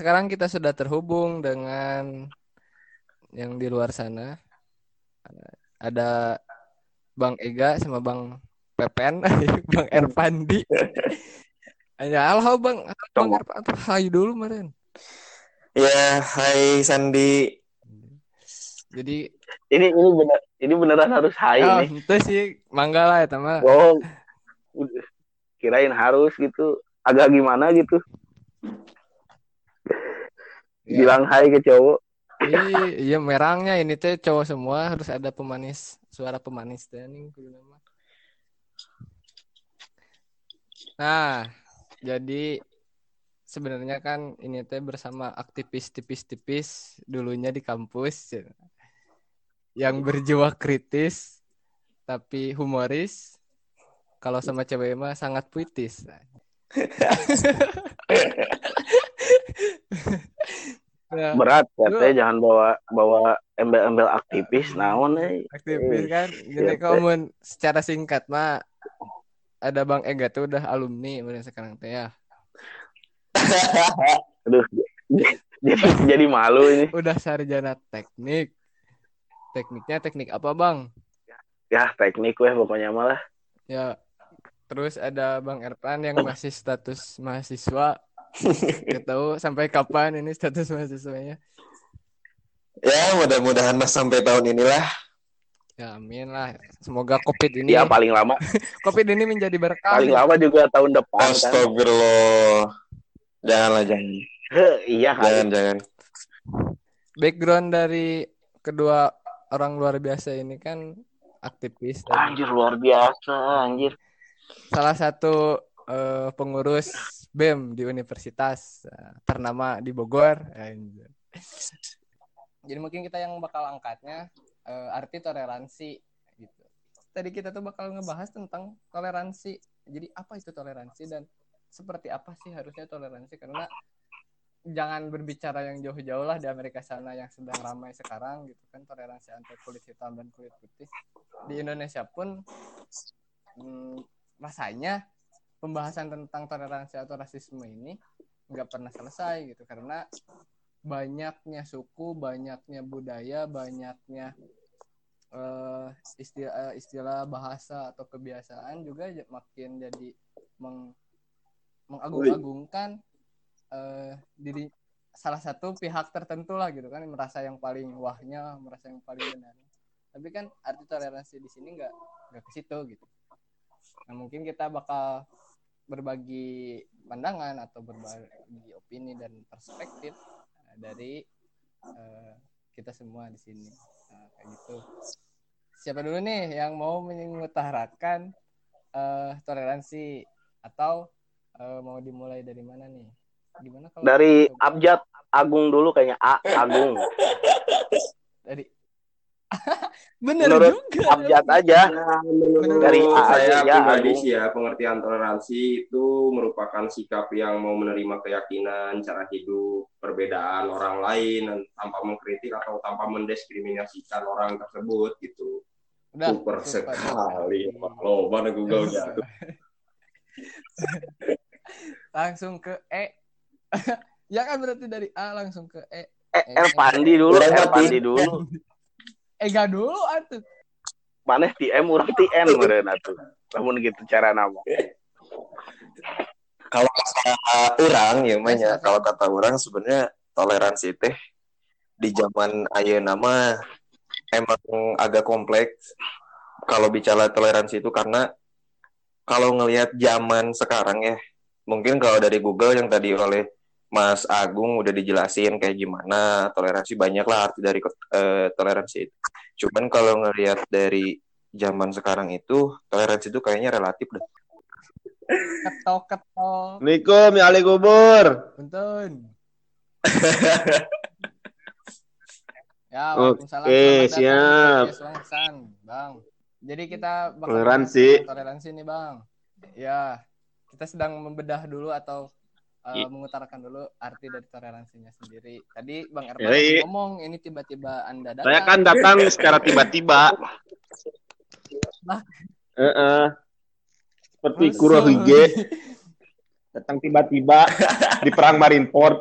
sekarang kita sudah terhubung dengan yang di luar sana. Ada Bang Ega sama Bang Pepen, Bang Erpandi. Ya, halo Bang, Bang Erpandi. Hai dulu kemarin. Ya, hai Sandi. Jadi Ini ini bener ini beneran harus hai oh, nih. itu sih mangga lah ya teman. Oh, udah. kirain harus gitu. Agak gimana gitu. Ya. Bilang hai ke cowok. Iya, iya merangnya ini teh cowok semua harus ada pemanis, suara pemanis teh nih nama. Nah, jadi sebenarnya kan ini teh bersama aktivis tipis-tipis dulunya di kampus ya. yang berjiwa kritis tapi humoris. Kalau sama cewek mah sangat puitis. Nah, Berat katanya jangan bawa bawa embel-embel aktivis naon eh. aktivis kan jadi kamu secara singkat mah ada Bang Ega tuh udah alumni kemudian sekarang teh ya Aduh. Jadi, jadi malu ini. udah sarjana teknik tekniknya teknik apa Bang Ya, teknik weh pokoknya malah. ya terus ada Bang Erpan yang masih status mahasiswa Gak tahu sampai kapan ini status mahasiswanya Ya, mudah-mudahan mas sampai tahun inilah. ya amin lah semoga covid ini Ya paling lama covid ini menjadi berkah paling lama juga tahun depan kan. Astagfirullah. Janganlah, jangan. Iya kan. Jangan, jangan. background dari kedua orang luar biasa ini kan aktivis dan Anjir luar biasa anjir. salah satu eh, pengurus BEM di universitas eh, ternama di Bogor. Jadi mungkin kita yang bakal angkatnya eh, arti toleransi gitu. Tadi kita tuh bakal ngebahas tentang toleransi. Jadi apa itu toleransi dan seperti apa sih harusnya toleransi karena jangan berbicara yang jauh-jauh lah di Amerika sana yang sedang ramai sekarang gitu kan toleransi antar kulit hitam dan kulit putih. Di Indonesia pun hmm, rasanya pembahasan tentang toleransi atau rasisme ini nggak pernah selesai gitu karena banyaknya suku, banyaknya budaya, banyaknya eh, istilah istilah bahasa atau kebiasaan juga makin jadi meng- mengagung-agungkan eh, diri salah satu pihak tertentu lah gitu kan merasa yang paling wahnya, merasa yang paling benar. Tapi kan arti toleransi di sini nggak nggak ke situ gitu. Nah, mungkin kita bakal berbagi pandangan atau berbagi opini dan perspektif uh, dari uh, kita semua di sini. Nah, kayak gitu. Siapa dulu nih yang mau mengutarakan uh, toleransi atau uh, mau dimulai dari mana nih? Gimana kalau Dari abjad Agung dulu kayaknya A Agung. dari Bener Menurut juga. Abjad aja. Menurut Dari Menurut A saya ya, pribadi sih ya pengertian toleransi itu merupakan sikap yang mau menerima keyakinan, cara hidup, perbedaan orang lain dan tanpa mengkritik atau tanpa mendiskriminasikan orang tersebut gitu. Udah, Super super. sekali. Lo mana Google gitu. langsung ke E. ya kan berarti dari A langsung ke E. Eh, Erpandi dulu, Erpandi ti- dulu. Ega dulu atuh. Maneh ti M urang ti N meureun atuh. Lamun gitu cara nama. Kalau kata orang ya ya, yes. kalau kata orang sebenarnya toleransi teh di zaman ayeuna mah emang agak kompleks kalau bicara toleransi itu karena kalau ngelihat zaman sekarang ya mungkin kalau dari Google yang tadi oleh Mas Agung udah dijelasin kayak gimana toleransi banyak lah arti dari eh, toleransi itu. Cuman kalau ngelihat dari zaman sekarang itu toleransi itu kayaknya relatif dah. Ketok ketok. Assalamualaikum ya Ali kubur. Punten. ya, Oke, Waalaikumsalam. Selamat siap. Wangsan, Bang. Jadi kita bakal Toleransi. toleransi nih, Bang. Ya, kita sedang membedah dulu atau uh, mengutarakan dulu arti dari toleransinya sendiri. Tadi Bang Erpan Yoi. ngomong ini tiba-tiba Anda datang. Saya kan datang secara tiba-tiba. Lah. Heeh. Seperti. Kurohige datang tiba-tiba di perang Marineford.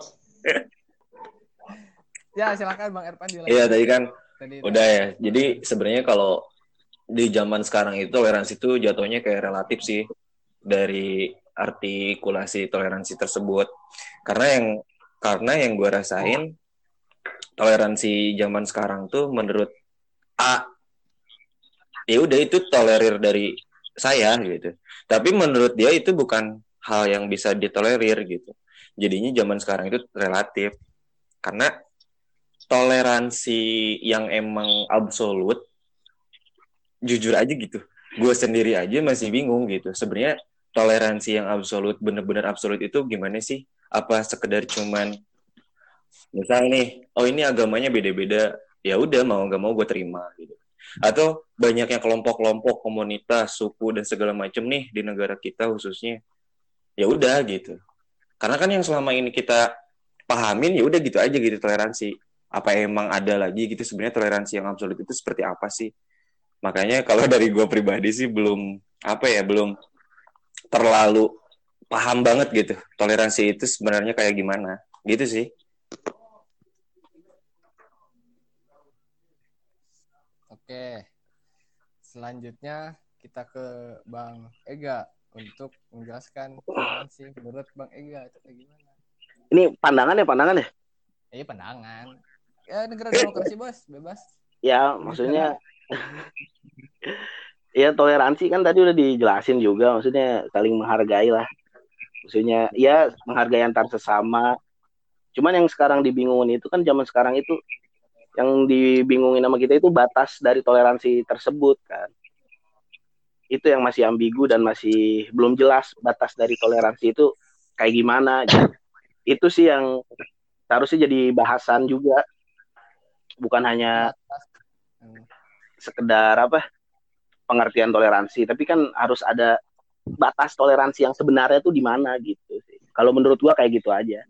Ya silakan Bang Erpan dilanjut. Iya tadi kan Tadi- udah ya. Jadi sebenarnya kalau di zaman sekarang itu toleransi itu jatuhnya kayak relatif sih dari artikulasi toleransi tersebut. Karena yang karena yang gue rasain toleransi zaman sekarang tuh menurut A ya udah itu tolerir dari saya gitu. Tapi menurut dia itu bukan hal yang bisa ditolerir gitu. Jadinya zaman sekarang itu relatif. Karena toleransi yang emang absolut jujur aja gitu. Gue sendiri aja masih bingung gitu. Sebenarnya toleransi yang absolut bener-bener absolut itu gimana sih? Apa sekedar cuman misal nih, oh ini agamanya beda-beda, ya udah mau nggak mau gue terima gitu. Atau banyaknya kelompok-kelompok, komunitas, suku dan segala macam nih di negara kita khususnya, ya udah gitu. Karena kan yang selama ini kita pahamin ya udah gitu aja gitu toleransi. Apa emang ada lagi gitu sebenarnya toleransi yang absolut itu seperti apa sih? Makanya kalau dari gue pribadi sih belum apa ya belum terlalu paham banget gitu toleransi itu sebenarnya kayak gimana gitu sih. Oke. Selanjutnya kita ke Bang Ega untuk menjelaskan toleransi menurut Bang Ega itu kayak gimana? Ini pandangan ya pandangan ya. Eh pandangan. Ya negara demokrasi bos, bebas. Ya maksudnya ya toleransi kan tadi udah dijelasin juga maksudnya saling menghargai lah. Maksudnya ya menghargai antar sesama. Cuman yang sekarang dibingungin itu kan zaman sekarang itu yang dibingungin sama kita itu batas dari toleransi tersebut kan. Itu yang masih ambigu dan masih belum jelas batas dari toleransi itu kayak gimana. gitu. Itu sih yang harusnya jadi bahasan juga. Bukan hanya sekedar apa pengertian toleransi, tapi kan harus ada batas toleransi yang sebenarnya tuh di mana gitu sih. Kalau menurut gua kayak gitu aja.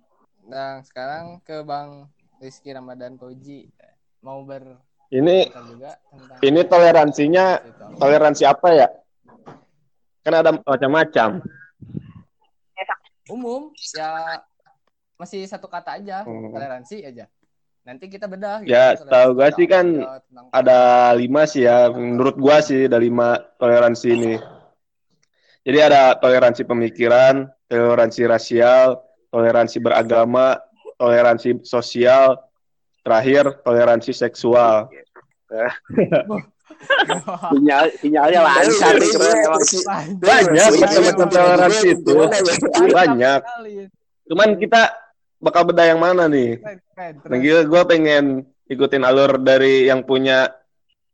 Nah, sekarang ke Bang Rizky Ramadan Koji. Mau ber Ini juga tentang ini toleransinya itu. toleransi apa ya? Kan ada macam-macam. umum ya masih satu kata aja Hmm. toleransi aja nanti kita bedah Ya, Toleransi setahu gua itu sih kan tentang- Ada lima sih ya, menurut gua sih ada lima toleransi ini. Jadi ada toleransi pemikiran, toleransi rasial, toleransi beragama, toleransi sosial, terakhir toleransi seksual. Sinyal sinyalnya lancar nih emang. Banyak Banyak macam-macam toleransi itu. Banyak. Cuman kita bakal bedah yang mana nih? Nah, gila gue pengen ikutin alur dari yang punya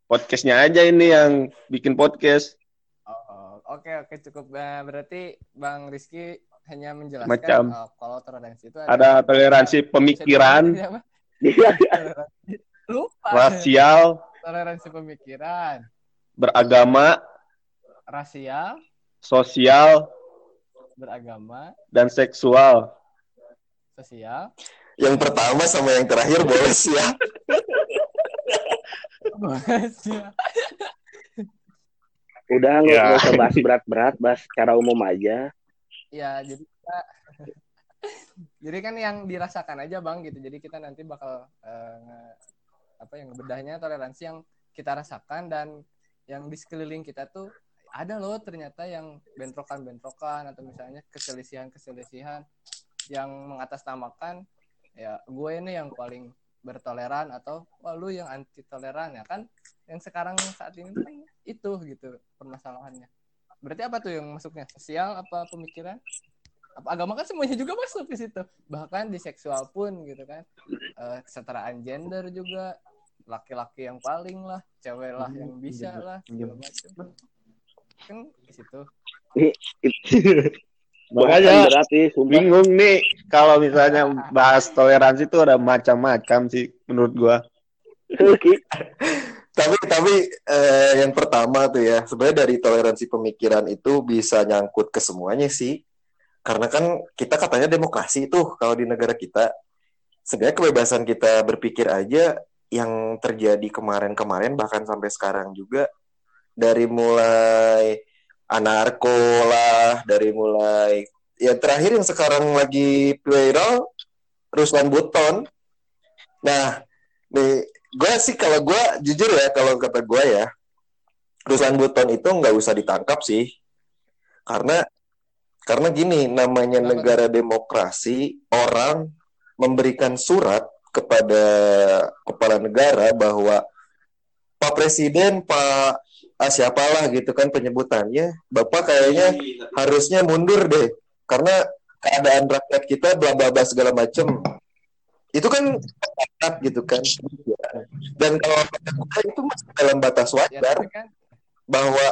podcastnya aja ini yang bikin podcast. Oh, oke oke cukup. Nah, berarti Bang Rizky hanya menjelaskan Macam. oh, kalau toleransi itu Ada toleransi pemikiran, Iya. lupa. Rasial, toleransi pemikiran. Beragama, rasial. Sosial, beragama. Dan seksual. Sosial Yang pertama sama yang terakhir boleh sih ya. Udah nggak Ya. usah bahas berat-berat, bahas secara umum aja. ya jadi kita jadi kan yang dirasakan aja bang gitu jadi kita nanti bakal eh, nge- apa yang bedahnya toleransi yang kita rasakan dan yang di sekeliling kita tuh ada loh ternyata yang bentrokan-bentrokan atau misalnya keselisihan-keselisihan yang mengatasnamakan ya gue ini yang paling bertoleran atau wah lu yang anti toleran ya kan? Yang sekarang saat ini kan itu gitu permasalahannya. Berarti apa tuh yang masuknya? Sosial apa pemikiran? Apa agama kan semuanya juga masuk di situ. Bahkan di seksual pun gitu kan. Eh, kesetaraan gender juga. Laki-laki yang paling lah cewek lah yang bisa lah segala macam kan di situ Makanya berat sih, sumpah. bingung nih kalau misalnya bahas toleransi itu ada macam-macam sih menurut gua. Tapi tapi eh, yang pertama tuh ya, sebenarnya dari toleransi pemikiran itu bisa nyangkut ke semuanya sih. Karena kan kita katanya demokrasi tuh kalau di negara kita. Sebenarnya kebebasan kita berpikir aja yang terjadi kemarin-kemarin bahkan sampai sekarang juga dari mulai anarko lah, dari mulai yang terakhir yang sekarang lagi viral Ruslan Buton. Nah, nih gue sih kalau gue jujur ya kalau kata gue ya, Ruslan Buton itu nggak usah ditangkap sih, karena karena gini namanya Kenapa negara demokrasi orang memberikan surat kepada kepala negara bahwa Pak Presiden Pak ah, siapalah gitu kan penyebutannya, Bapak kayaknya harusnya mundur deh karena keadaan rakyat kita bla bla bla segala macem. Itu kan rakyat gitu kan. Dan kalau itu masih dalam batas wajar bahwa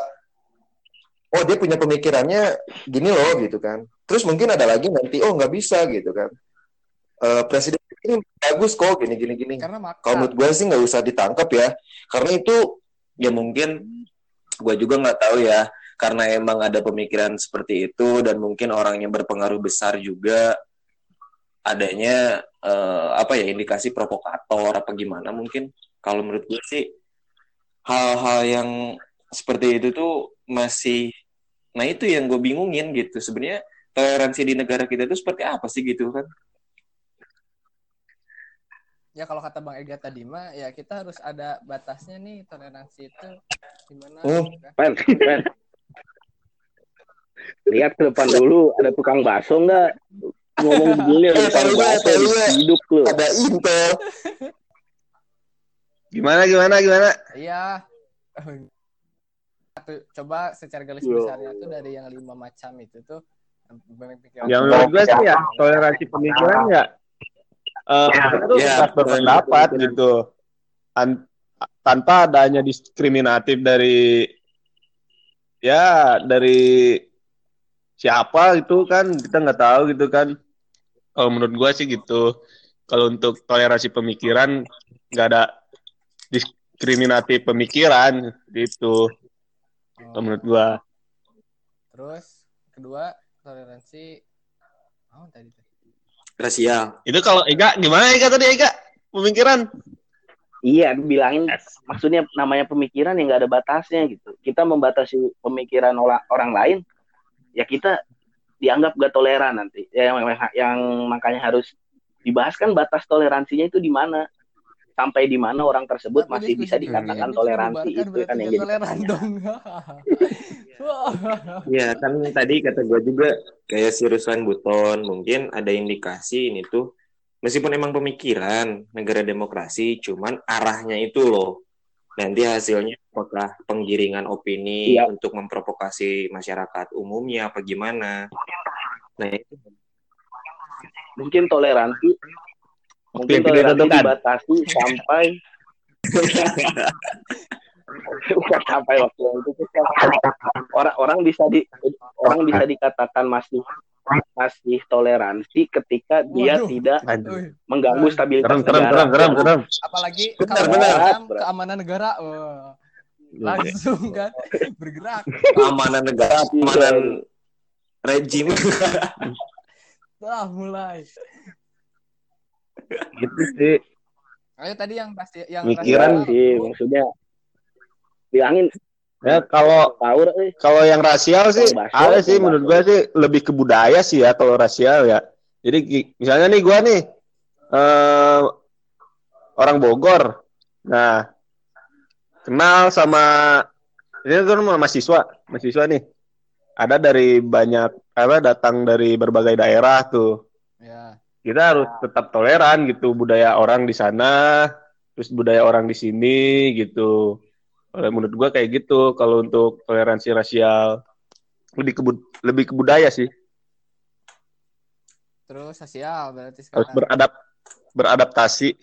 oh dia punya pemikirannya gini loh gitu kan. Terus mungkin ada lagi nanti oh nggak bisa gitu kan. Eh, presiden ini bagus kok gini gini gini. Kalau menurut gue sih nggak usah ditangkap ya. Karena itu ya mungkin gue juga nggak tahu ya karena emang ada pemikiran seperti itu dan mungkin orangnya berpengaruh besar juga adanya eh, apa ya indikasi provokator apa gimana mungkin. Kalau menurut gue sih hal-hal yang seperti itu tuh masih nah itu yang gue bingungin gitu. Sebenarnya toleransi di negara kita itu seperti apa sih gitu kan Ya kalau kata Bang Ega tadi mah ya kita harus ada batasnya nih toleransi itu gimana Hmm. gitu kan. Pen, pen. Lihat ke depan dulu, ada tukang bakso nggak? Ngomong begini ada Eh, tukang bakso hidup lu. ada intel Gimana gimana gimana? Iya. Coba secara garis besarnya tuh dari yang lima macam itu tuh Yang menurut gue sih ya toleransi pemikiran ya eh kita tuh Ya, bebas berpendapat betul. gitu An- tanpa adanya diskriminatif dari ya dari siapa itu kan kita nggak tahu gitu kan kalau menurut gue sih gitu kalau untuk toleransi pemikiran nggak ada diskriminatif pemikiran gitu kalau menurut gue Terus kedua toleransi oh tadi. Rasial itu kalau Ega gimana Ega tadi Ega pemikiran Iya, bilangin maksudnya namanya pemikiran yang nggak ada batasnya gitu. Kita membatasi pemikiran orang, orang lain, ya kita dianggap gak toleran nanti. Ya, yang, yang makanya harus dibahas kan batas toleransinya itu di mana. Sampai di mana orang tersebut Tapi masih bisa dikatakan ini toleransi itu kan yang jadi dong. Ya kan tadi kata gue juga kayak si Ruslan Buton mungkin ada indikasi ini tuh meskipun emang pemikiran negara demokrasi cuman arahnya itu loh. Nanti hasilnya apakah penggiringan opini Iya. untuk memprovokasi masyarakat umumnya apa gimana? Nah itu. Mungkin toleransi mungkin yang toleransi ditentukan. dibatasi sampai bukan sampai waktu yang itu tuh orang orang bisa di orang bisa dikatakan masih masih toleransi ketika dia Waduh. tidak Aduh. Wih, mengganggu stabilitas Keren, keren, negara. keren, keren, keren. apalagi Benar, kalau benar. dalam keamanan negara wah, langsung kan bergerak keamanan negara keamanan rejim Wah, mulai Gitu sih. ayo tadi yang pasti yang Mikiran sih maksudnya bilangin Ya kalau kalau yang rasial sih ada sih menurut gua sih lebih ke budaya sih ya kalau rasial ya. Jadi misalnya nih gua nih eh orang Bogor. Nah, kenal sama ini tuh sama mahasiswa, mahasiswa nih. Ada dari banyak apa datang dari berbagai daerah tuh. Ya Kita harus tetap toleran gitu budaya orang di sana, terus budaya orang di sini gitu. Kalau menurut gua kayak gitu kalau untuk toleransi rasial lebih ke lebih ke budaya sih. terus sosial berarti Harus sekarang beradap beradaptasi.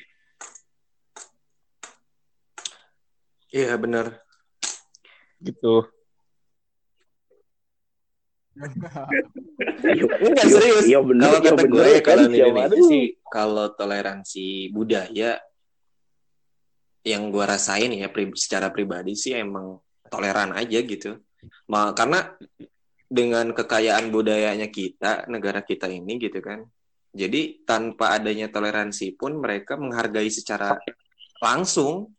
iya benar gitu. Iya, Enggak serius. Iya bener, kalau iya kata gue ya, kan, kalau di Indonesia sih kalau toleransi budaya yang gue rasain ya pri- secara pribadi sih emang toleran aja gitu. Ma karena dengan kekayaan budayanya kita, negara kita ini gitu kan. Jadi tanpa adanya toleransi pun mereka menghargai secara langsung.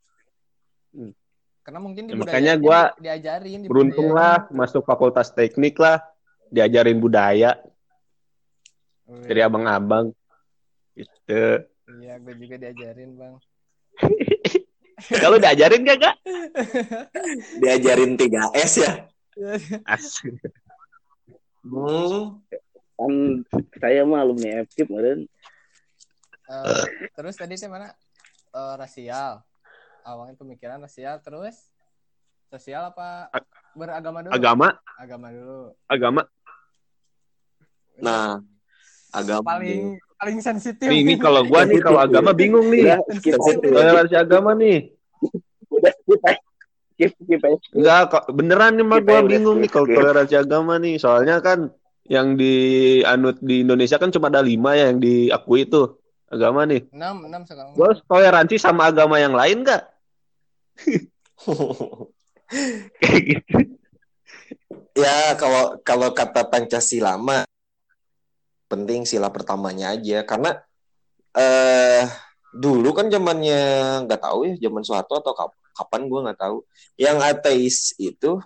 karena mungkin di Ya, makanya di- diajarin di Beruntung budayanya. lah masuk fakultas teknik lah diajarin budaya Wih. dari abang-abang. Gitu. Iya, gue juga diajarin, Bang. Kalau diajarin gak, Kak? Diajarin 3S ya. Asik. Hmm. Kan saya mah alumni FKIP kemarin. Eh, terus tadi sih mana? Eh, rasial. Awalnya pemikiran rasial, terus sosial apa beragama dulu? Agama, Agama dulu. agama. Nah, agama paling paling sensitif. Nih, ini kalau gua nih kalau agama bingung nih. Toleransi agama nih. Udah, skip. Skip, skip aja. Enggak, kok beneran nih mah gua bingung nih kalau toleransi agama nih. Soalnya kan yang di anut di Indonesia kan cuma ada lima ya yang diakui itu agama nih. enam enam sekarang. Gua toleransi sama agama yang lain nggak? Kayak gitu. ya kalau kalau kata Pancasila mah penting sila pertamanya aja karena eh dulu kan zamannya nggak tahu ya zaman Soeharto atau kap- kapan gua nggak tahu yang ateis itu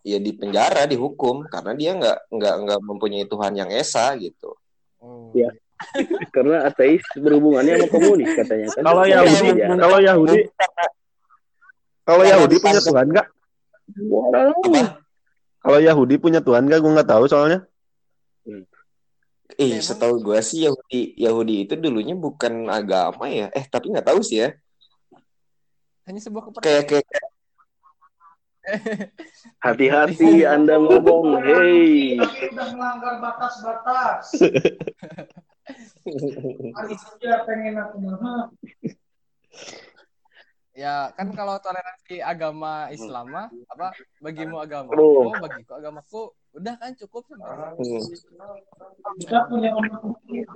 ya di penjara dihukum karena dia nggak nggak nggak mempunyai Tuhan yang esa gitu Oh. Iya. Karena ateis berhubungannya sama komunis katanya kan. Kalau Yahudi, kalau Yahudi, kalau Yahudi punya. Tuhan nggak? Kalau Yahudi punya Tuhan nggak? Gua nggak tahu soalnya. Eh Emang- setahu gua sih Yahudi Yahudi itu dulunya bukan agama ya eh tapi nggak tahu sih ya Hanya sebuah kepercayaan. kayak kayak Hati-hati Anda ngomong, hey. sudah melanggar batas-batas. Pengen aku. Ya kan kalau toleransi agama Islam mah apa bagimu agama Aduh. bagiku agamaku udah kan cukup sampai hmm. Kita punya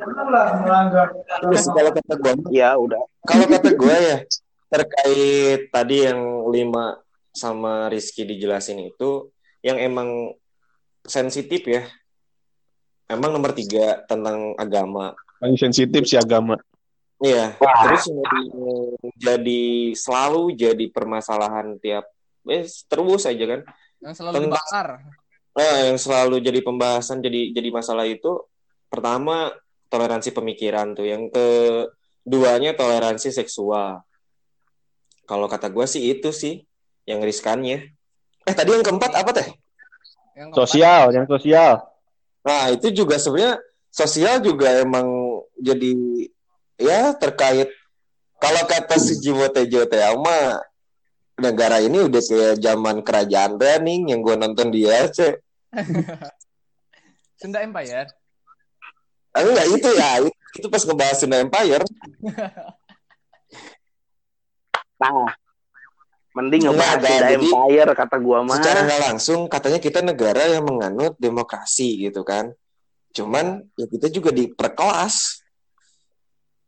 janganlah melanggar. Terus kalau kata gua Ya udah. Kalau kata gue ya terkait tadi yang lima sama Rizky dijelasin itu yang emang sensitif ya. Emang nomor tiga tentang agama. Paling sensitif sih agama. Iya. Terus yang jadi selalu jadi permasalahan tiap eh, terus aja kan. yang selalu Tentang- dibakar. Nah, yang selalu jadi pembahasan jadi jadi masalah itu pertama toleransi pemikiran tuh, yang keduanya toleransi seksual. Kalau kata gue sih itu sih yang riskannya. Eh tadi yang keempat apa teh? Yang keempat, Sosial, yang sosial. Nah itu juga sebenarnya sosial juga emang jadi ya terkait kalau kata si Jiwo Tejo teh ama negara ini udah kayak zaman kerajaan Rening yang gue nonton dia cek Sunda Empire. Ah, enggak itu ya itu, itu pas ngebahas Sunda Empire. Nah, mending ngebahas Enggak, Sunda jadi- Empire kata gua mah. secara nggak langsung katanya kita negara yang menganut demokrasi gitu kan. Cuman ya kita juga diperkelas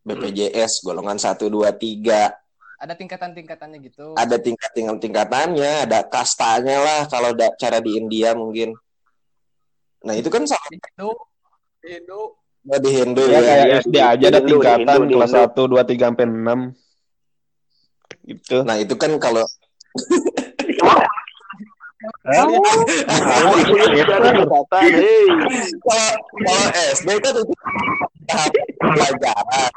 BPJS golongan 1, 2, 3 Ada tingkatan-tingkatannya gitu. ada tingkat tingkat tingkatannya ada kastanya lah kalau da- cara di India mungkin nah itu kan sama Di Hindu, di Hindu di Hindu Ya ya, kayak iya, SD di- aja ada tingkatan di kelas Indo. 1, 2, 3 sampai 6. Gitu. nah itu kan kalau kalau kalau SD kan itu tahap pelajaran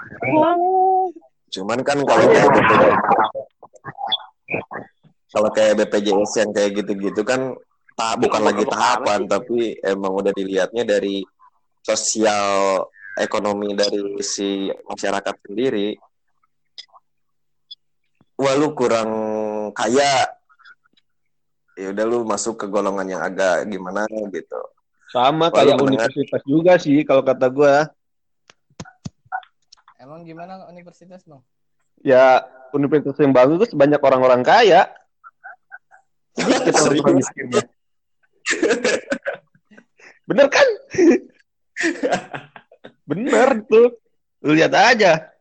cuman kan kalau kayak BPJS kalau kayak BPJS yang kayak gitu-gitu kan tak bukan lagi tahapan tapi emang udah dilihatnya dari sosial ekonomi dari si masyarakat sendiri. Wah lu kurang kaya. Ya udah lu masuk ke golongan yang agak gimana gitu. Sama kayak universitas juga sih kalau kata gua. Emang gimana universitas bang? Ya universitas yang bagus banyak orang-orang kaya. Orang miskinnya. Bener kan? Bener tuh. Lu lihat aja.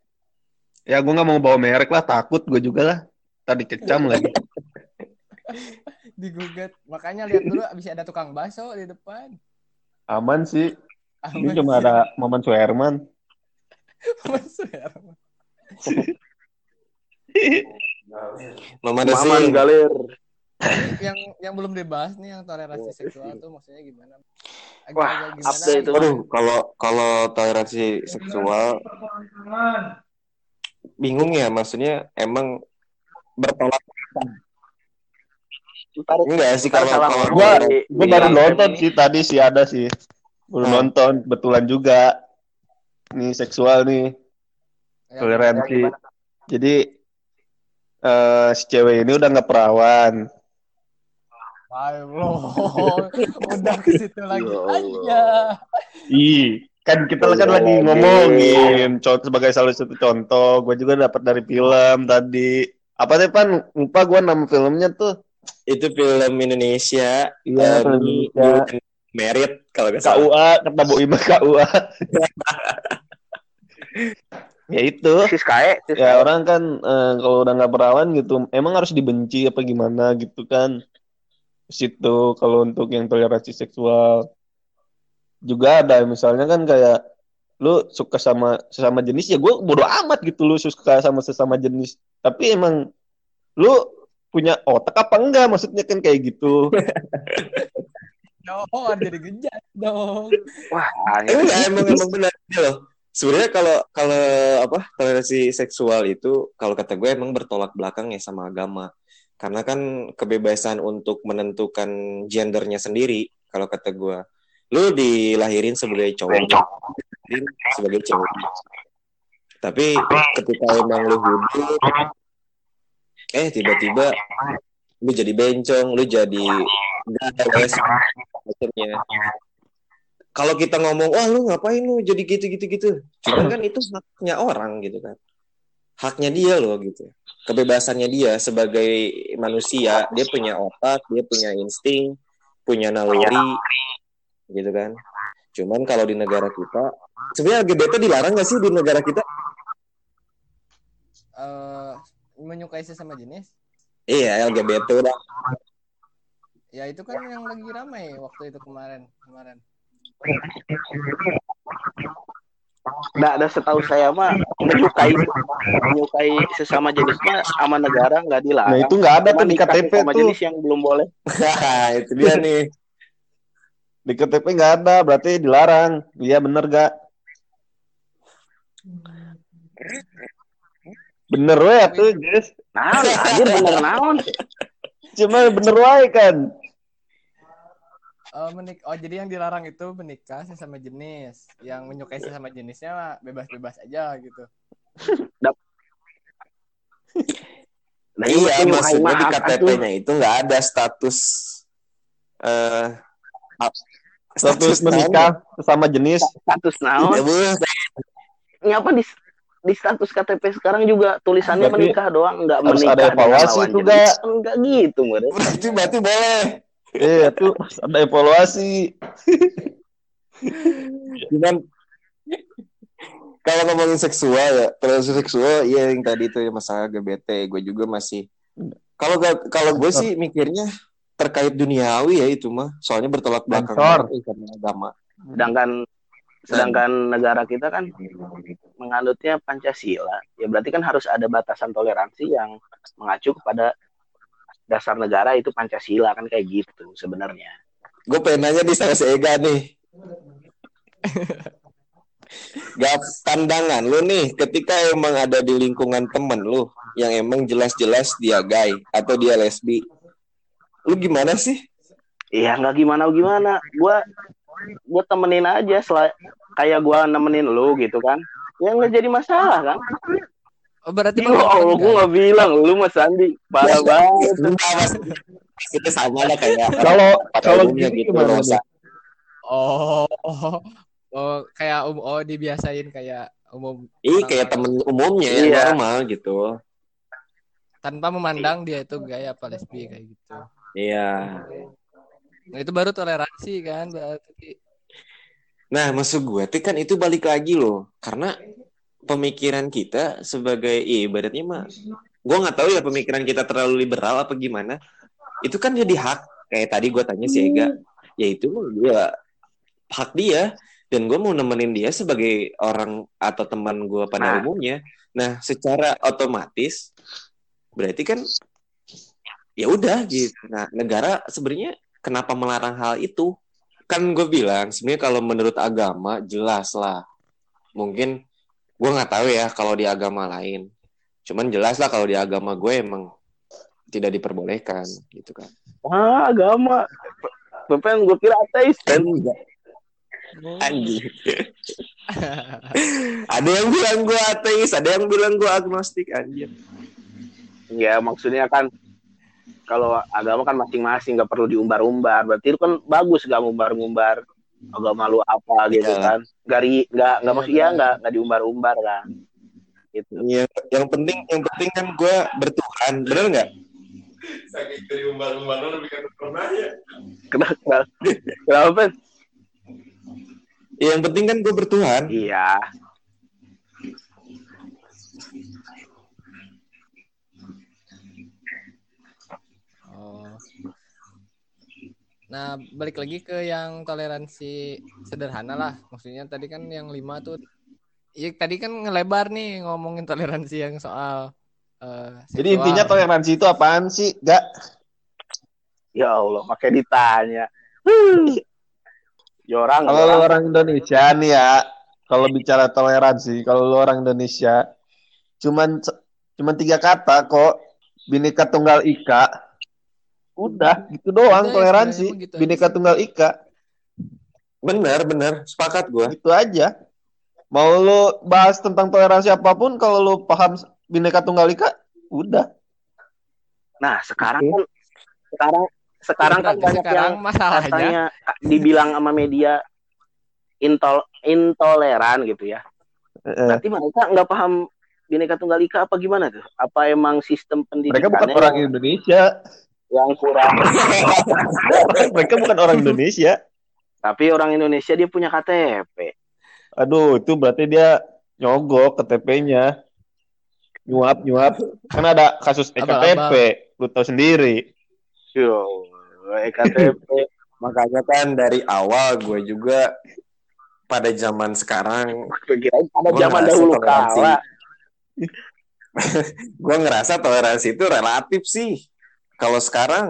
Ya gua nggak mau bawa merek lah, takut gue juga lah. Tadi kecam lagi. Digugat. Makanya lihat dulu abis ada tukang bakso di depan. Aman sih. Ini Aman cuma sih. ada Maman Suherman. Maman Desi galer. yang yang belum dibahas nih yang toleransi seksual tuh maksudnya gimana? Wah, agak-agak gimana update itu. Waduh, kalau kalau toleransi seksual bingung ya maksudnya emang bertolak enggak sih kalau kalau Gua di baru konten nonton sih tadi sih ada sih. Baru nonton betulan juga. Nih seksual nih, Ya, toleransi. Jadi eh si cewek ini udah nggak perawan. Allah. Udah ke situ lagi Ya aja. Ih, kan kita kan lagi ngomongin contoh sebagai salah satu contoh. Gue juga dapat dari film tadi. Apa sih pan? Lupa gue nama filmnya tuh. itu film Indonesia Iya, film ini Indonesia. Merit kalau nggak salah. KUA kata Bu Ima KUA. ya itu. Sis kae, sis Ya orang kan eh, kalau udah nggak perawan gitu, emang harus dibenci apa gimana gitu kan? Situ kalau untuk yang toleransi seksual juga ada misalnya kan kayak lu suka sama sesama jenis ya gue bodo amat gitu lu suka sama sesama jenis tapi emang lu punya otak apa enggak maksudnya kan kayak gitu Oh, jadi gejat dong. Wah, Enggak, emang emang benar Ini loh. Sebenarnya kalau kalau apa toleransi seksual itu kalau kata gue emang bertolak belakang ya sama agama. Karena kan kebebasan untuk menentukan gendernya sendiri kalau kata gue. Lu dilahirin sebagai cowok, dilahirin sebagai cewek. Tapi ketika emang lu hidup eh tiba-tiba lu jadi bencong, lu jadi gales macamnya. Kalau kita ngomong wah lu ngapain lu jadi gitu gitu gitu? Cuman kan itu haknya orang gitu kan. Haknya dia loh gitu. Kebebasannya dia sebagai manusia dia punya otak dia punya insting punya naluri gitu kan. Cuman kalau di negara kita sebenarnya LGBT dilarang nggak sih di negara kita? Eh, menyukai sesama jenis. iya LGBT udah Ya itu kan yang lagi ramai waktu itu kemarin. Kemarin. Nggak ada setahu saya mah menyukai menyukai sesama jenis mah sama negara nggak dilarang. nah itu nggak ada tuh di nikah KTP sama tuh jenis yang belum boleh. itu dia nih di KTP nggak ada berarti dilarang iya bener gak bener we tuh guys Nah, anjir bener naon. cuma bener wae kan Eh, menik oh jadi yang dilarang itu menikah sesama jenis. Yang menyukai sesama jenisnya bebas-bebas aja gitu. Nah, iya menyukai maksudnya di. KTP-nya itu nggak ada status eh status naon menikah sesama jenis status ya? naon. Ya. Nyapa di di status KTP sekarang juga tulisannya Berarti menikah doang, nggak harus menikah ada evaluasi juga. Enggak gitu, berarti berarti boleh iya tuh harus ada evaluasi. Cuman kalau ngomongin seksual ya toleransi seksual ya yang tadi itu masalah LGBT gue juga masih kalau kalau gue sih mikirnya terkait duniawi ya itu mah soalnya bertolak belakang sama agama. Sedangkan sedangkan negara kita kan menganutnya Pancasila. Ya berarti kan harus ada batasan toleransi yang mengacu kepada dasar negara itu Pancasila kan kayak gitu sebenarnya. gue pengen nanya di sana Ega nih Gak pandangan lu nih ketika emang ada di lingkungan temen lu yang emang jelas-jelas dia gay atau dia lesbi lu gimana sih Iya nggak gimana gimana. Gua gua temenin aja sel kayak gua nemenin lu gitu kan. Ya nggak jadi masalah kan. Oh berarti Ya Allah, gua nggak bilang lu Mas Andi parah banget. Itu sama lah kayak kalau kalau gitu gimana? Oh, oh, oh, kayak um, oh dibiasain kayak umum Ih kayak temen umumnya yang Iya. normal gitu. tanpa memandang dia itu gaya apa lesbi kayak gitu. Iya. Nah, itu baru toleransi kan berarti. Nah maksud gue tuh kan itu balik lagi loh, karena pemikiran kita sebagai iya, ibaratnya mah, gue nggak tahu ya pemikiran kita terlalu liberal apa gimana. Itu kan jadi hak. Kayak tadi gue tanya si Ega, ya itu mah gue hak dia dan gue mau nemenin dia sebagai orang atau teman gue pada Nah. umumnya. Nah, secara otomatis berarti kan ya udah gitu. Nah, negara sebenarnya kenapa melarang hal itu? kan gue bilang sebenarnya kalau menurut agama jelas lah mungkin gue nggak tahu ya kalau di agama lain cuman jelas lah kalau di agama gue emang tidak diperbolehkan gitu kan Ah, agama. Bapak gue kira ateis kan. anjing ada yang bilang gue ateis ada yang bilang gue agnostik anjir Ya maksudnya kan kalau agama kan masing-masing nggak perlu diumbar-umbar. Berarti itu kan bagus gak ngumbar-ngumbar agama lu apa gitu Iya. kan. Nggak ri- nggak nggak Iya, maksud ya benar. nggak nggak diumbar-umbar kan. Gitu. Iya, yang penting yang penting kan gue bertuhan bener nggak Saking dari umbar-umbar lo lebih kan pernah ya. Kenapa? Kenapa? Ben? Ya, yang penting kan gue bertuhan Iya. Nah, balik lagi ke yang toleransi sederhana lah. Maksudnya tadi kan yang lima tuh, ya tadi kan ngelebar nih ngomongin toleransi yang soal. eh, Jadi intinya toleransi itu apaan sih? Gak? Ya Allah, pakai ditanya. Ya orang, Kalau lu orang, orang Indonesia nih ya, kalau bicara toleransi, kalau lu orang Indonesia, cuman cuman tiga kata kok, bineka tunggal ika, udah gitu doang Udah, toleransi, gitu aja bineka tunggal ika, bener bener sepakat gue itu aja. Mau lu bahas tentang toleransi apa pun, kalau lu paham bineka tunggal ika, udah. Nah, sekarang kan sekarang sekarang kan banyak sekarang yang masalahnya. katanya dibilang sama media intol intoleran gitu ya. Eh, Berarti mereka nggak paham Bineka Tunggal Ika apa gimana tuh? Apa emang sistem mereka bukan orang Indonesia, yang kurang? mereka bukan orang Indonesia. Tapi orang Indonesia dia punya KTP. Aduh, itu berarti dia nyogok KTP-nya. Nyuap, nyuap. Kan ada kasus EKTP, lu tahu sendiri. Yo, KTP. makanya kan dari awal gue juga pada zaman sekarang pada zaman dahulu kala. gue ngerasa toleransi itu relatif sih kalau sekarang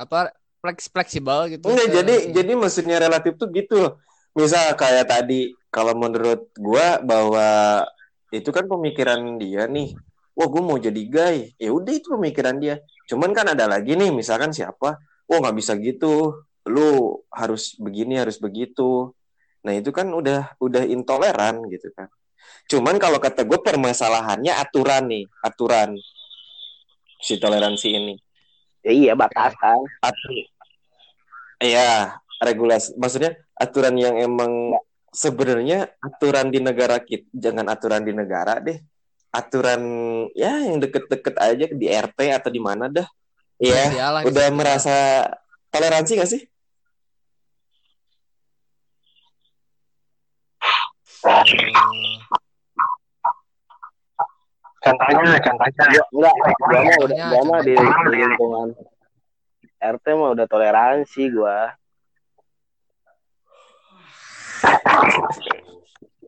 apa fleks fleksibel gitu. enggak jadi jadi maksudnya relatif tuh gitu. Misal kayak tadi kalau menurut gue bahwa itu kan pemikiran dia nih. Wah gue mau jadi gay ya udah itu pemikiran dia. Cuman kan ada lagi nih misalkan siapa? Wah nggak bisa gitu. Lu harus begini harus begitu. Nah itu kan udah udah intoleran gitu kan. Cuman kalau kata gue permasalahannya aturan nih aturan si toleransi ini Ya iya batasan. Ya. regulasi maksudnya aturan yang emang sebenarnya aturan di negara kita jangan aturan di negara deh. Aturan ya yang deket-deket aja di RT atau di mana dah. Ya Sosial lah, udah sosial. merasa toleransi gak sih? Eh, Contohnya, contohnya. Gua, enggak, gua mah udah gua mah di, lingkungan RT mah udah toleransi gua.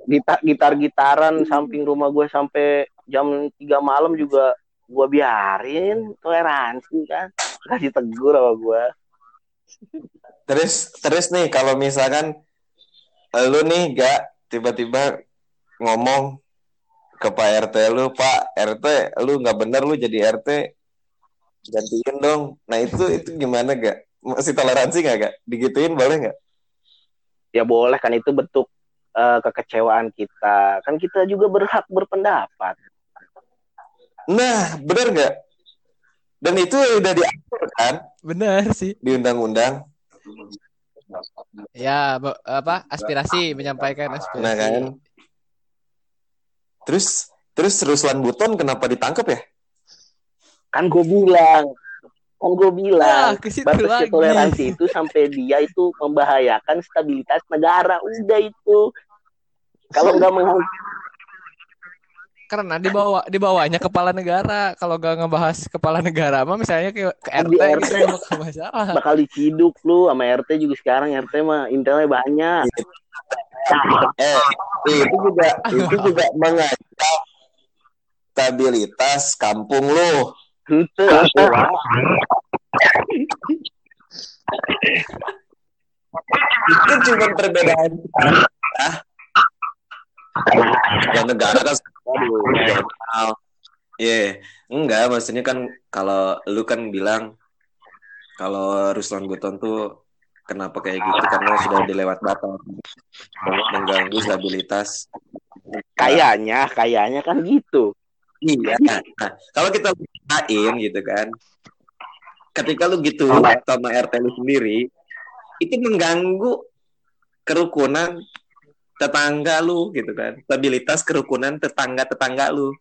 Gitar gitar-gitaran samping rumah gua sampai jam 3 malam juga gua biarin toleransi kan. Kasih tegur sama gua. terus terus nih kalau misalkan lu nih gak tiba-tiba ngomong ke Pak RT lu Pak RT lu nggak bener lu jadi RT gantiin dong nah itu itu gimana gak masih toleransi gak gak digituin boleh nggak Ya boleh kan itu bentuk eh, kekecewaan kita. Kan kita juga berhak berpendapat. nah bener nggak dan itu udah diatur kan benar sih. di undang-undang Ya, apa aspirasi menyampaikan aspirasi. nah kan terus terus Ruslan Buton kenapa ditangkap ya Kan gue bilang, kan gue Nah, bilang, situ batas lagi. toleransi itu sampai dia itu membahayakan stabilitas negara. Udah itu. Kalau nggak menghargai Karena di bawah di bawahnya kepala negara. Kalau gak ngebahas kepala negara mah misalnya ke, ke RT, Di gitu RT. nggak bakal diciduk lu sama RT juga sekarang RT mah intelnya banyak. Eh itu juga itu juga mengancam stabilitas kampung lu. Atuh, Wak. cuma perbedaan yang negara kan aduh jurnal Iya, enggak maksudnya kan kalau lu kan bilang kalau Ruslan Guton tuh kenapa kayak gitu karena sudah dilewat batas mengganggu stabilitas Kayaknya, kayaknya kan gitu. Iya. Nah, kalau kita lain gitu kan, ketika lu gitu sama RT lu sendiri, itu mengganggu kerukunan tetangga lu gitu kan, stabilitas kerukunan tetangga-tetangga lu.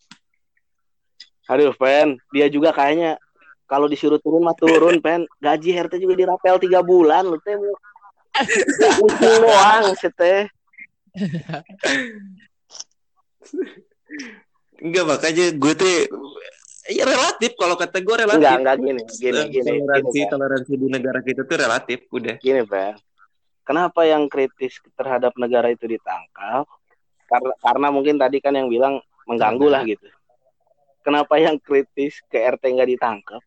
Aduh, Pen, dia juga kayaknya kalau disuruh turun mah turun, Pen. Gaji RT juga dirapel tiga bulan, lu teh pusing doang, teh. Enggak makanya gue tuh ya relatif kalau kata gue relatif. Enggak, enggak gini, gini, gini, gini, toleransi Pen. toleransi di negara kita tuh relatif udah. Gini, Pen. Kenapa yang kritis terhadap negara itu ditangkap? Karena, karena mungkin tadi kan yang bilang mengganggu lah gitu. Kenapa yang kritis ke RT nggak ditangkap?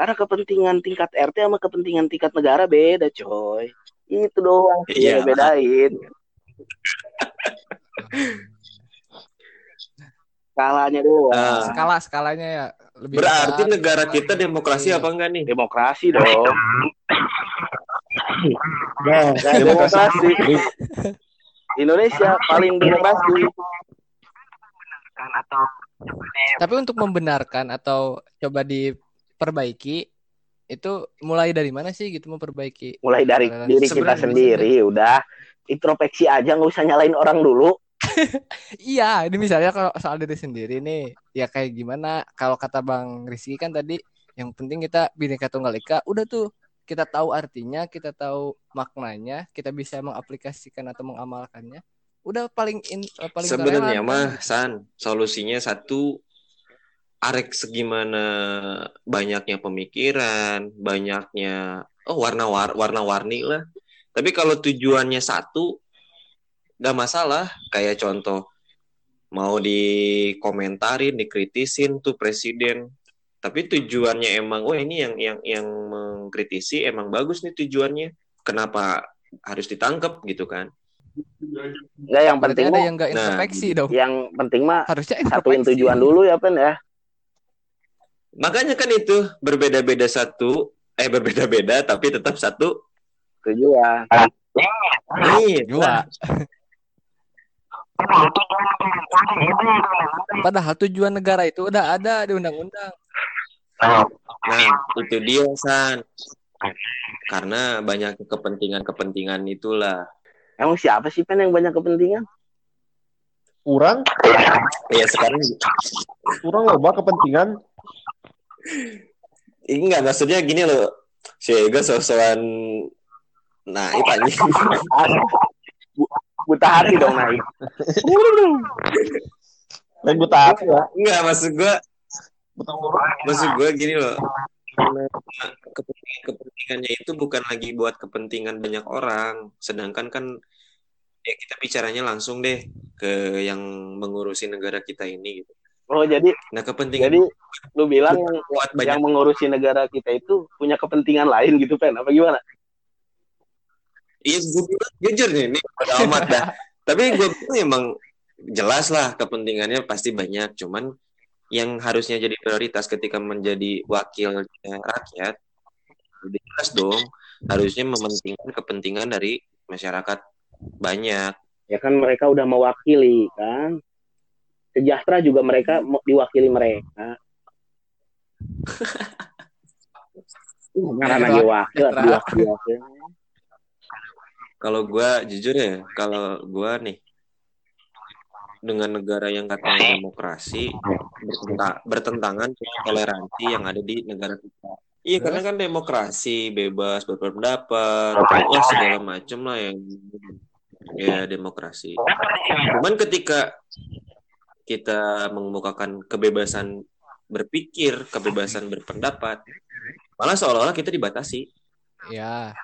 Karena kepentingan tingkat RT sama kepentingan tingkat negara beda, coy. Itu doang sih Iya. yang bedain. Skalanya doang. Ah. skala skalanya ya lebih Berarti besar. negara kita demokrasi Iya. apa enggak nih? Demokrasi dong. Nah, Nah, demokrasi. Indonesia paling demokrasi. kan atau Tapi untuk membenarkan atau coba diperbaiki itu mulai dari mana sih gitu memperbaiki? Mulai dari diri kita sendiri, udah. Introspeksi aja, nggak usah nyalain orang dulu. Iya, ini misalnya kalau soal diri sendiri nih, ya kayak gimana? Kalau kata Bang Rizky kan tadi, yang penting kita Bhinneka Tunggal Ika, udah tuh kita tahu artinya, kita tahu maknanya, kita bisa mengaplikasikan atau mengamalkannya. Udah paling in, eh, paling Sebenarnya mah kan? San, solusinya satu arek segimana banyaknya pemikiran, banyaknya oh warna war warna-warni lah. Tapi kalau tujuannya satu nggak masalah. Kayak contoh mau dikomentarin, dikritisin tuh presiden. Tapi tujuannya emang, oh ini yang yang yang mengkritisi emang bagus nih tujuannya. Kenapa harus ditangkap gitu kan? Nggak yang penting ada mah, yang nggak Nah, introspeksi dong. yang penting mah Harusnya satuin tujuan dulu ya Pen ya. Makanya kan itu berbeda-beda satu, eh berbeda-beda tapi tetap satu. Tujuan. Nih, Dua. Padahal tujuan negara itu udah ada di undang-undang. Nah, itu dia San. Karena banyak kepentingan-kepentingan itulah. Emang siapa sih Pen yang banyak kepentingan? kurang, Ya sekarang kurang loba kepentingan. Ini enggak maksudnya gini loh. Si Ega sosokan naik anjing. Bu- buta hati dong naik. Lain buta hati ya. Enggak maksud gua Buta huruf. maksud gua gini loh. Karena kepentingan-kepentingannya itu bukan lagi buat kepentingan banyak orang. Sedangkan kan ya kita bicaranya langsung deh ke yang mengurusi negara kita ini gitu. Oh jadi Nah, kepentingan jadi lu bilang yang, banyak yang mengurusi negara kita itu punya kepentingan lain gitu Pen? Apa gimana? Iya, gue bilang jujur nih, ini pada amat dah. Tapi gue emang jelas lah kepentingannya pasti banyak. Cuman yang harusnya jadi prioritas ketika menjadi wakil rakyat, udah jelas dong. Harusnya mementingkan kepentingan dari masyarakat banyak. Ya kan mereka udah mewakili kan. Sejahtera juga mereka diwakili mereka. Karena lagi wakil, Sejahtera. diwakili wakil. Kalau gue jujur ya, kalau gue nih dengan negara yang katanya demokrasi bertenta- bertentangan dengan toleransi yang ada di negara kita. Iya, Terus? karena kan demokrasi bebas berpendapat, wah segala macam lah yang ya demokrasi. Cuman ketika kita mengemukakan kebebasan berpikir, kebebasan berpendapat, malah seolah-olah kita dibatasi. Ya.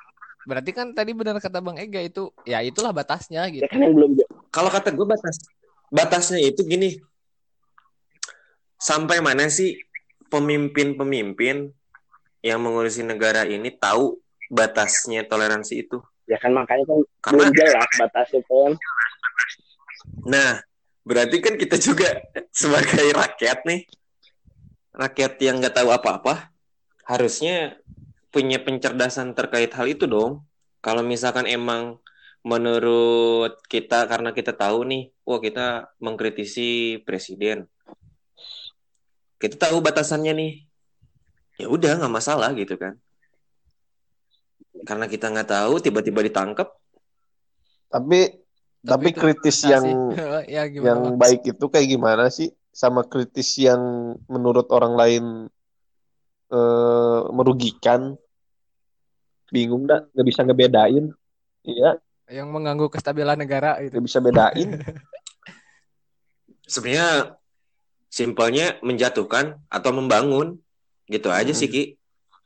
Berarti kan tadi benar kata Bang Ega itu, ya itulah batasnya gitu. Ya kan yang belum Kalau kata gue batas batasnya itu gini, sampai mana sih pemimpin-pemimpin yang mengurusi negara ini tahu batasnya toleransi itu? Ya kan makanya kan Karena- belum jelas batasnya kan. Nah, berarti kan kita juga sebagai rakyat nih, rakyat yang nggak tahu apa-apa, harusnya punya pencerdasan terkait hal itu dong. Kalau misalkan emang menurut kita karena kita tahu nih, wah kita mengkritisi presiden, kita tahu batasannya nih, ya udah nggak masalah gitu kan. Karena kita nggak tahu, tiba-tiba ditangkap, Tapi tapi itu kritis yang ya gimana yang baik itu kayak gimana sih? Sama kritis yang menurut orang lain eh, merugikan? Bingung dah nggak bisa ngebedain. Iya. Yang mengganggu kestabilan negara gitu. nggak bisa bedain. Sebenarnya simpelnya menjatuhkan atau membangun. Gitu aja sih Ki.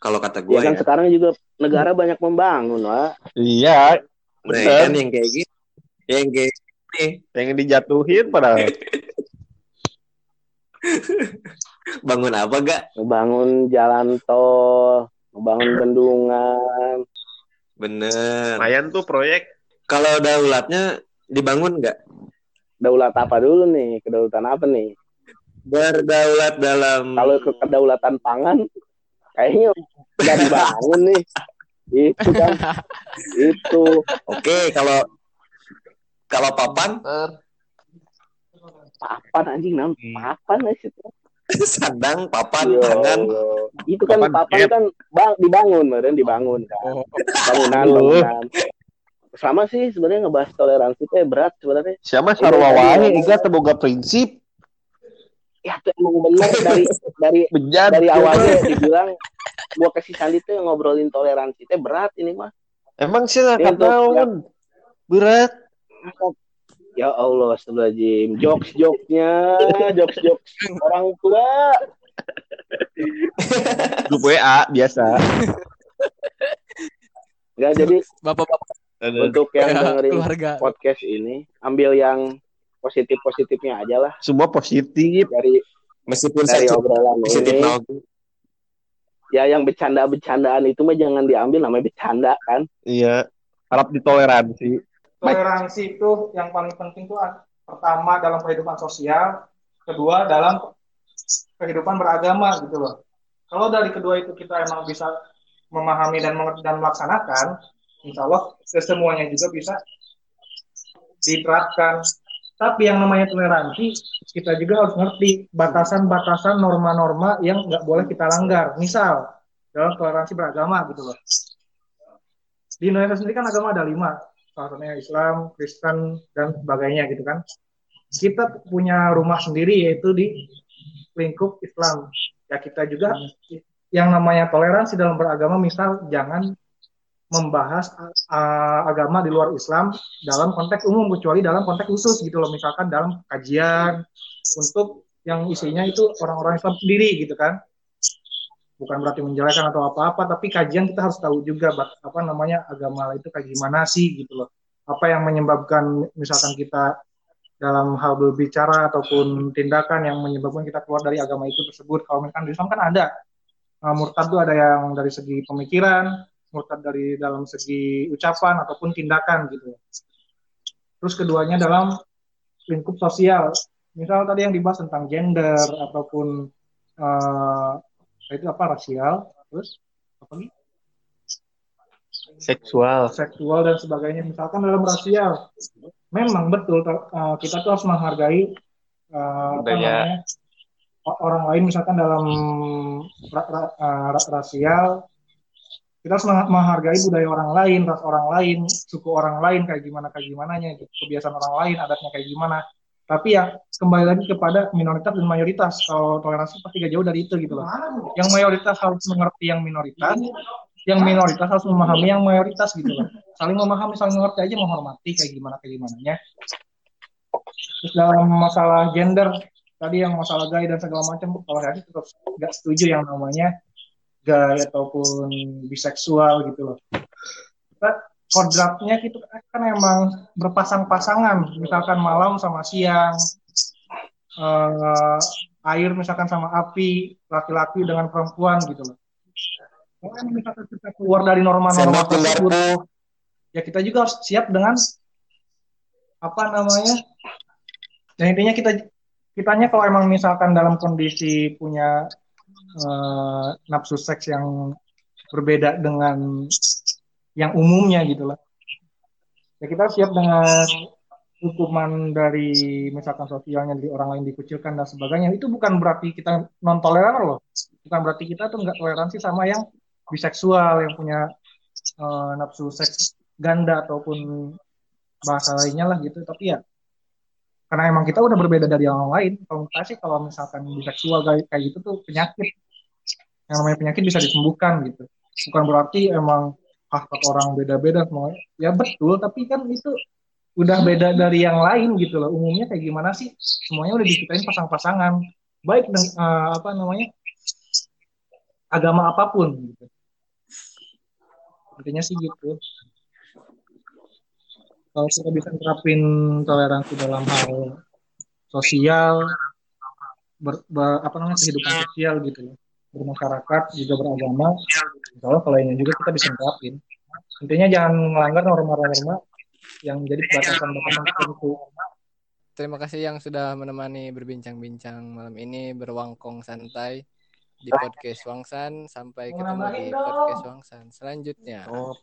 Kalau kata Ya gue kan ya, sekarang juga negara banyak membangun, Wak. iya. Nah, bener. kan yang kayak gitu yang kayak gini pengen dijatuhin padahal bangun apa gak Membangun jalan tol, membangun bendungan. bener lumayan tuh proyek kalau daulatnya dibangun nggak Daulat apa dulu nih? Kedaulatan apa nih? berdaulat dalam Kalau ke kedaulatan pangan, kayaknya udah dibangun nih. Itu kan, itu. oke kalau kalau papan Papan anjing, nam. Papan aja situ. sandang papan Ya tangan. Itu kan Papan papan kan bang, dibangun, meren dibangun kan. Oh, Bangunan, bangunan. Sama sih sebenarnya ngebahas toleransi itu berat sebenarnya. siapa sarwa tadi wae ngomong. Iga teboga prinsip Ya tuh emang bener dari dari bejat dari awalnya dibilang gua kasih sandi tuh yang ngobrolin toleransi itu berat ini mah. emang sih untuk naon berat Ya Allah, astagfirullahaladzim. Jokes-jokesnya, jokes-jokes orang tua. grup WA biasa Enggak jadi Bapak-bapak untuk yang ya, dengerin keluarga. podcast ini, ambil yang positif-positifnya aja lah semua positif dari meskipun dari saya obrolan positif ini. nol Ya yang bercanda-bercandaan itu mah jangan diambil namanya bercanda kan. iya harap ditoleransi Toleransi itu yang paling penting itu pertama dalam kehidupan sosial, kedua dalam kehidupan beragama gitu loh. Kalau dari kedua itu kita emang bisa memahami dan dan melaksanakan, insya Allah semuanya juga bisa diterapkan. Tapi yang namanya toleransi, kita juga harus ngerti batasan-batasan norma-norma yang nggak boleh kita langgar. Misal, dalam toleransi beragama gitu loh. Di Indonesia sendiri kan agama ada lima, satunya Islam, Kristen, dan sebagainya gitu kan. Kita punya rumah sendiri yaitu di lingkup Islam. Ya kita juga yang namanya toleransi dalam beragama, misal jangan membahas uh, agama di luar Islam dalam konteks umum kecuali dalam konteks khusus gitu loh misalkan dalam kajian untuk yang isinya itu orang-orang Islam sendiri gitu kan bukan berarti menjelekan atau apa-apa tapi kajian kita harus tahu juga apa namanya agama itu kayak gimana sih gitu loh apa yang menyebabkan misalkan kita dalam hal berbicara ataupun tindakan yang menyebabkan kita keluar dari agama itu tersebut kalau misalkan di Islam kan ada Uh, murtad itu ada yang dari segi pemikiran murtad dari dalam segi ucapan ataupun tindakan gitu. Terus keduanya dalam lingkup sosial. Misal tadi yang dibahas tentang gender ataupun eh itu apa rasial, terus apa lagi? seksual. Seksual dan sebagainya. Misalkan dalam rasial, memang betul. Eh, kita tuh harus menghargai eh, apa namanya orang lain. Misalkan dalam ra- ra- eh, ra- rasial kita harus meng- menghargai budaya orang lain, ras orang lain, suku orang lain kayak gimana kayak gimana gitu, kebiasaan orang lain, adatnya kayak gimana. Tapi ya kembali lagi kepada minoritas dan mayoritas. Kalau toleransi pasti gak jauh dari itu gitu loh. Yang mayoritas harus mengerti yang minoritas, yang minoritas harus memahami yang mayoritas gitu loh. Saling memahami, saling mengerti aja, menghormati kayak gimana kayak gimananya. Terus dalam masalah gender, tadi yang masalah gay dan segala macam, kalau saya tetap nggak setuju yang namanya gay ataupun biseksual gitu loh. Kita kodratnya gitu kan emang berpasang-pasangan, misalkan malam sama siang, eh, air misalkan sama api, laki-laki dengan perempuan gitu loh. Kalau misalkan kita keluar dari norma-norma tersebut, ya kita juga harus siap dengan apa namanya dan intinya kita kitanya kalau emang misalkan dalam kondisi punya eh, nafsu seks yang berbeda dengan yang umumnya gitu lah. Ya kita siap dengan hukuman dari misalkan sosialnya dari orang lain dikucilkan dan sebagainya. Itu bukan berarti kita non toleran loh. Bukan berarti kita tuh nggak toleransi sama yang biseksual yang punya eh, nafsu seks ganda ataupun bahasa lainnya lah gitu. Tapi ya karena emang kita udah berbeda dari yang lain kalau kita sih kalau misalkan biseksual kayak gitu tuh penyakit. Yang namanya penyakit bisa disembuhkan gitu. Bukan berarti emang ah orang beda-beda semua ya betul tapi kan itu udah beda dari yang lain gitu loh. Umumnya kayak gimana sih? Semuanya udah diciptain pasang-pasangan. Baik dengan eh, apa namanya agama apa pun gitu. Intinya sih gitu. Kalau kita bisa terapin toleransi dalam hal sosial ber, ber- apa namanya kehidupan sosial gitu loh bermasyarakat juga beragama. Insya Allah kalau ini juga kita bisa terapin intinya jangan melanggar norma-norma yang jadi batasan-batasan tertentu Terima kasih yang sudah menemani berbincang-bincang malam ini berwangkong santai di podcast Wangsan. Sampai ketemu di podcast Wangsan selanjutnya. Oh,